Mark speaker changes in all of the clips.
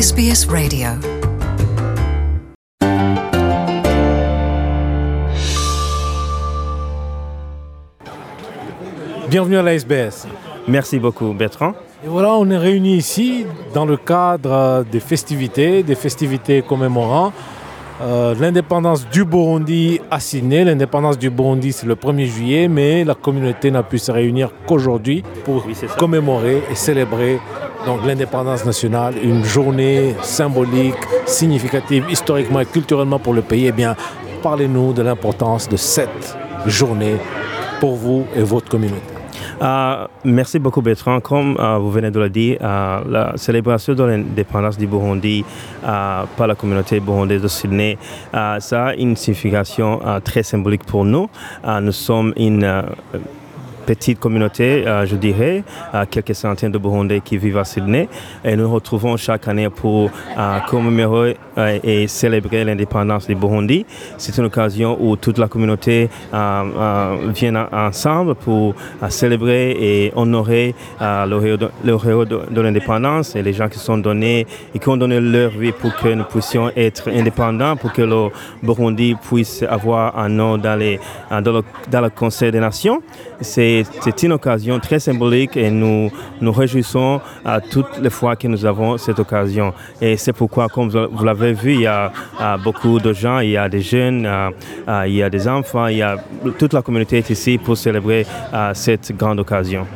Speaker 1: SBS Radio.
Speaker 2: Bienvenue à la SBS.
Speaker 3: Merci beaucoup Bertrand.
Speaker 2: Et voilà, on est réunis ici dans le cadre euh, des festivités, des festivités commémorant euh, l'indépendance du Burundi à Sydney. L'indépendance du Burundi, c'est le 1er juillet, mais la communauté n'a pu se réunir qu'aujourd'hui pour
Speaker 3: Oui,
Speaker 2: commémorer et célébrer donc l'indépendance nationale, une journée symbolique, significative, historiquement et culturellement pour le pays. Eh bien, parlez-nous de l'importance de cette journée pour vous et votre communauté.
Speaker 3: Euh, merci beaucoup Bertrand. Comme euh, vous venez de le dire, euh, la célébration de l'indépendance du Burundi par la communauté burundaise de Sydney, ça a une signification très symbolique pour nous. Nous sommes une petite communauté, euh, je dirais, euh, quelques centaines de Burundais qui vivent à Sydney. Et nous nous retrouvons chaque année pour euh, commémorer et célébrer l'indépendance du Burundi. C'est une occasion où toute la communauté vient en- ensemble pour célébrer et honorer le héros de, l'indépendance et les gens qui sont donnés et qui ont donné leur vie pour que nous puissions être indépendants, pour que le Burundi puisse avoir un nom dans, dans, le, dans le Conseil des Nations. C'est c'est une occasion très symbolique et nous nous réjouissons à toutes les fois que nous avons cette occasion. Et c'est pourquoi, comme vous l'avez vu, il y a beaucoup de gens, il y a des jeunes, euh, euh, il y a des enfants, il y a, toute la communauté est ici pour célébrer euh, cette grande occasion.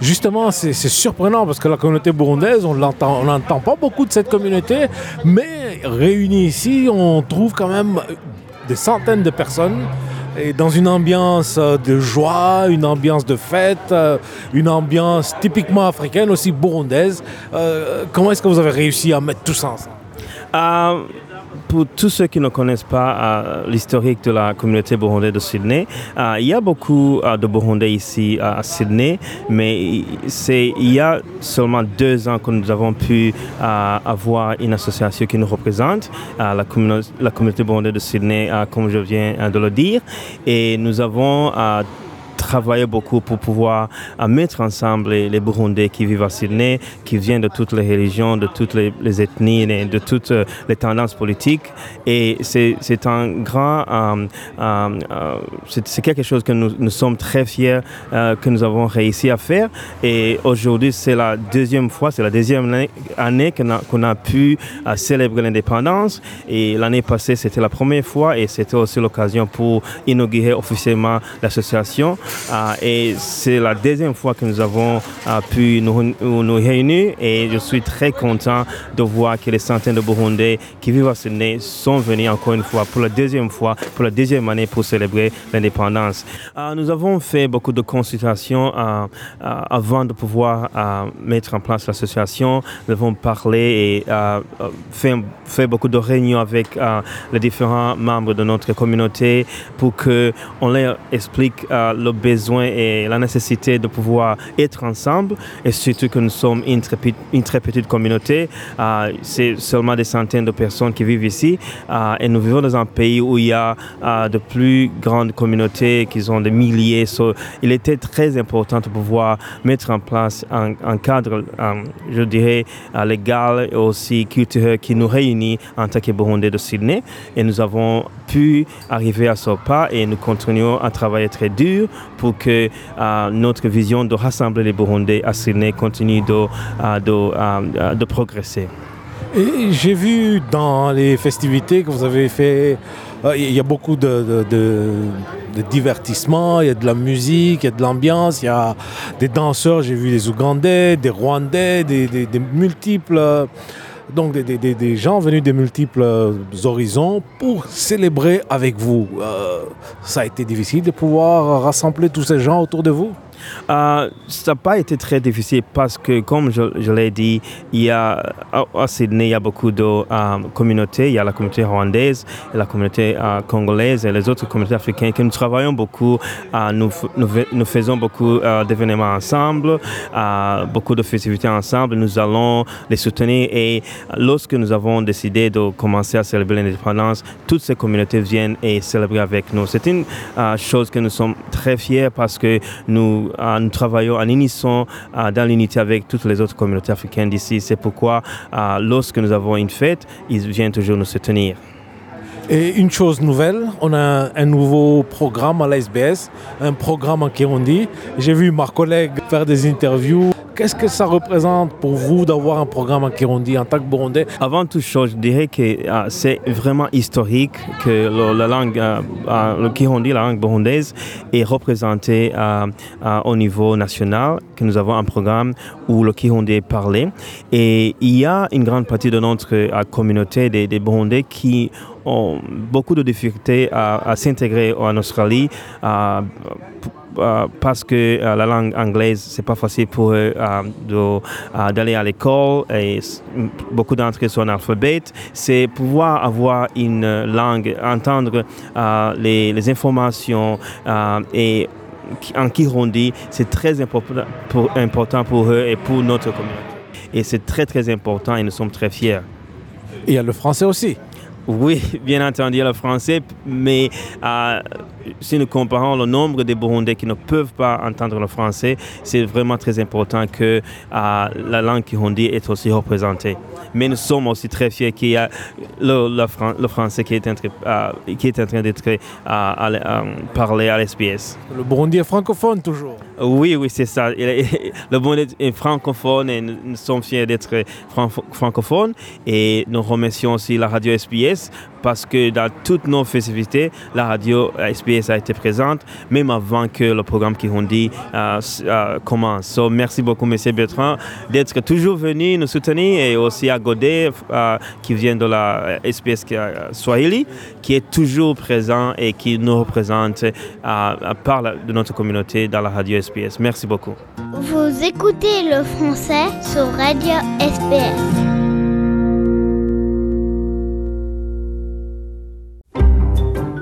Speaker 2: Justement, c'est surprenant parce que la communauté burundaise, on n'entend pas beaucoup de cette communauté, mais réunis ici, on trouve quand même des centaines de personnes et dans une ambiance euh, de joie, une ambiance de fête, euh, une ambiance typiquement africaine, aussi burundaise. Euh, comment est-ce que vous avez réussi à mettre tout ça ensemble?
Speaker 3: Pour tous ceux qui ne connaissent pas euh, l'historique de la communauté burundaise de Sydney, euh, il y a beaucoup euh, de Burundais ici à Sydney, mais c'est il y a seulement deux ans que nous avons pu avoir une association qui nous représente, la, communauté, la de Sydney, comme je viens de le dire, et nous avons travaillé beaucoup pour pouvoir euh, mettre ensemble les, Burundais qui vivent à Sydney, qui viennent de toutes les religions, de toutes les, ethnies, et de toutes euh, les tendances politiques. Et c'est un grand, euh, c'est quelque chose que nous, sommes très fiers que nous avons réussi à faire. Et aujourd'hui, c'est la deuxième fois, c'est la deuxième année- qu'on a, qu'on a pu célébrer l'indépendance. Et l'année passée, c'était la première fois et c'était aussi l'occasion pour inaugurer officiellement l'association. Euh, et c'est la deuxième fois que nous avons euh, pu nous, réunir et je suis très content de voir que les centaines de Burundais qui vivent à Sydney sont venus encore une fois pour la deuxième fois, pour la deuxième année pour célébrer l'indépendance. Euh, nous avons fait beaucoup de consultations avant de pouvoir mettre en place l'association. Nous avons parlé et fait, fait beaucoup de réunions avec les différents membres de notre communauté pour que on leur explique euh, le besoin et la nécessité de pouvoir être ensemble et surtout que nous sommes une très, petite- communauté. Euh, C'est seulement des centaines de personnes qui vivent ici euh, et nous vivons dans un pays où il y a euh, de plus grandes communautés qui ont des milliers. So, il était très important de pouvoir mettre en place un, un cadre, je dirais, légal et aussi culturel qui nous réunit en tant que Burundais de Sydney. Et nous avons pu arriver à ce pas et nous continuons à travailler très dur pour que euh, notre vision de rassembler les Burundais à Sydney continue de, euh, de, euh, de progresser.
Speaker 2: J'ai vu dans les festivités que vous avez fait, il y a beaucoup de, de, de- de divertissement, il y a de la musique, il y a de l'ambiance, il y a des danseurs, j'ai vu des Ougandais, des Rwandais, des multiples... donc des gens venus de multiples euh, horizons pour célébrer avec vous. Euh, ça a été difficile de pouvoir rassembler tous ces gens autour de vous?
Speaker 3: Euh, ça n'a pas été très difficile parce que, comme je, l'ai dit, il y a, à, Sydney, il y a beaucoup de euh, communautés. Il y a la communauté rwandaise, la communauté euh, congolaise et les autres communautés africaines que nous travaillons beaucoup. Nous, nous, fai- nous faisons beaucoup d'événements ensemble, beaucoup de festivités ensemble. Nous allons les soutenir et lorsque nous avons décidé de commencer à célébrer l'indépendance, toutes ces communautés viennent et célébrer avec nous. C'est une chose que nous sommes très fiers parce que nous nous travaillons en unisson dans l'unité avec toutes les autres communautés africaines d'ici. C'est pourquoi lorsque nous avons une fête, ils viennent toujours nous soutenir.
Speaker 2: Et une chose nouvelle, on a un nouveau programme à la SBS, un programme en Kirundi. J'ai vu ma collègue faire des interviews Qu'est-ce que ça représente pour vous d'avoir un programme en Kirundi en tant que Burundais?
Speaker 3: Avant toute chose, je dirais que euh, c'est vraiment historique que la langue, euh, euh, le Kirundi, la langue burundaise, est représentée au niveau national, que nous avons un programme où le Kirundi est parlé. Et il y a une grande partie de notre communauté des, des Burundais qui ont beaucoup de difficultés à, s'intégrer en Australie. Parce que euh, la langue anglaise, c'est pas facile pour eux euh, d'aller à l'école et beaucoup d'entre eux sont analphabètes. C'est pouvoir avoir une langue, entendre les, informations et en Kirundi, c'est très important pour, important pour eux et pour notre communauté. Et c'est très très important et nous sommes très fiers.
Speaker 2: Et il y a le français aussi.
Speaker 3: Oui, bien entendu, le français, mais si nous comparons le nombre de Burundais qui ne peuvent pas entendre le français, c'est vraiment très important que la langue kirundi est aussi représentée. Mais nous sommes aussi très fiers qu'il y a le, français qui est en, qui est en train d'être parlé à l'SPS.
Speaker 2: Le Burundi est francophone toujours.
Speaker 3: Oui, oui, c'est ça. Le Burundi est francophone et nous sommes fiers d'être francophones. Et nous remercions aussi la radio SPS parce que dans toutes nos festivités, la radio SPS a été présente, même avant que le programme Kirundi euh, euh, commence. merci beaucoup, M. Bertrand, d'être toujours venu nous soutenir et aussi à Godet, euh, qui vient de la SPS Swahili, qui est toujours présent et qui nous représente par de notre communauté dans la radio SPS. Merci beaucoup.
Speaker 1: Vous écoutez le français sur Radio SPS.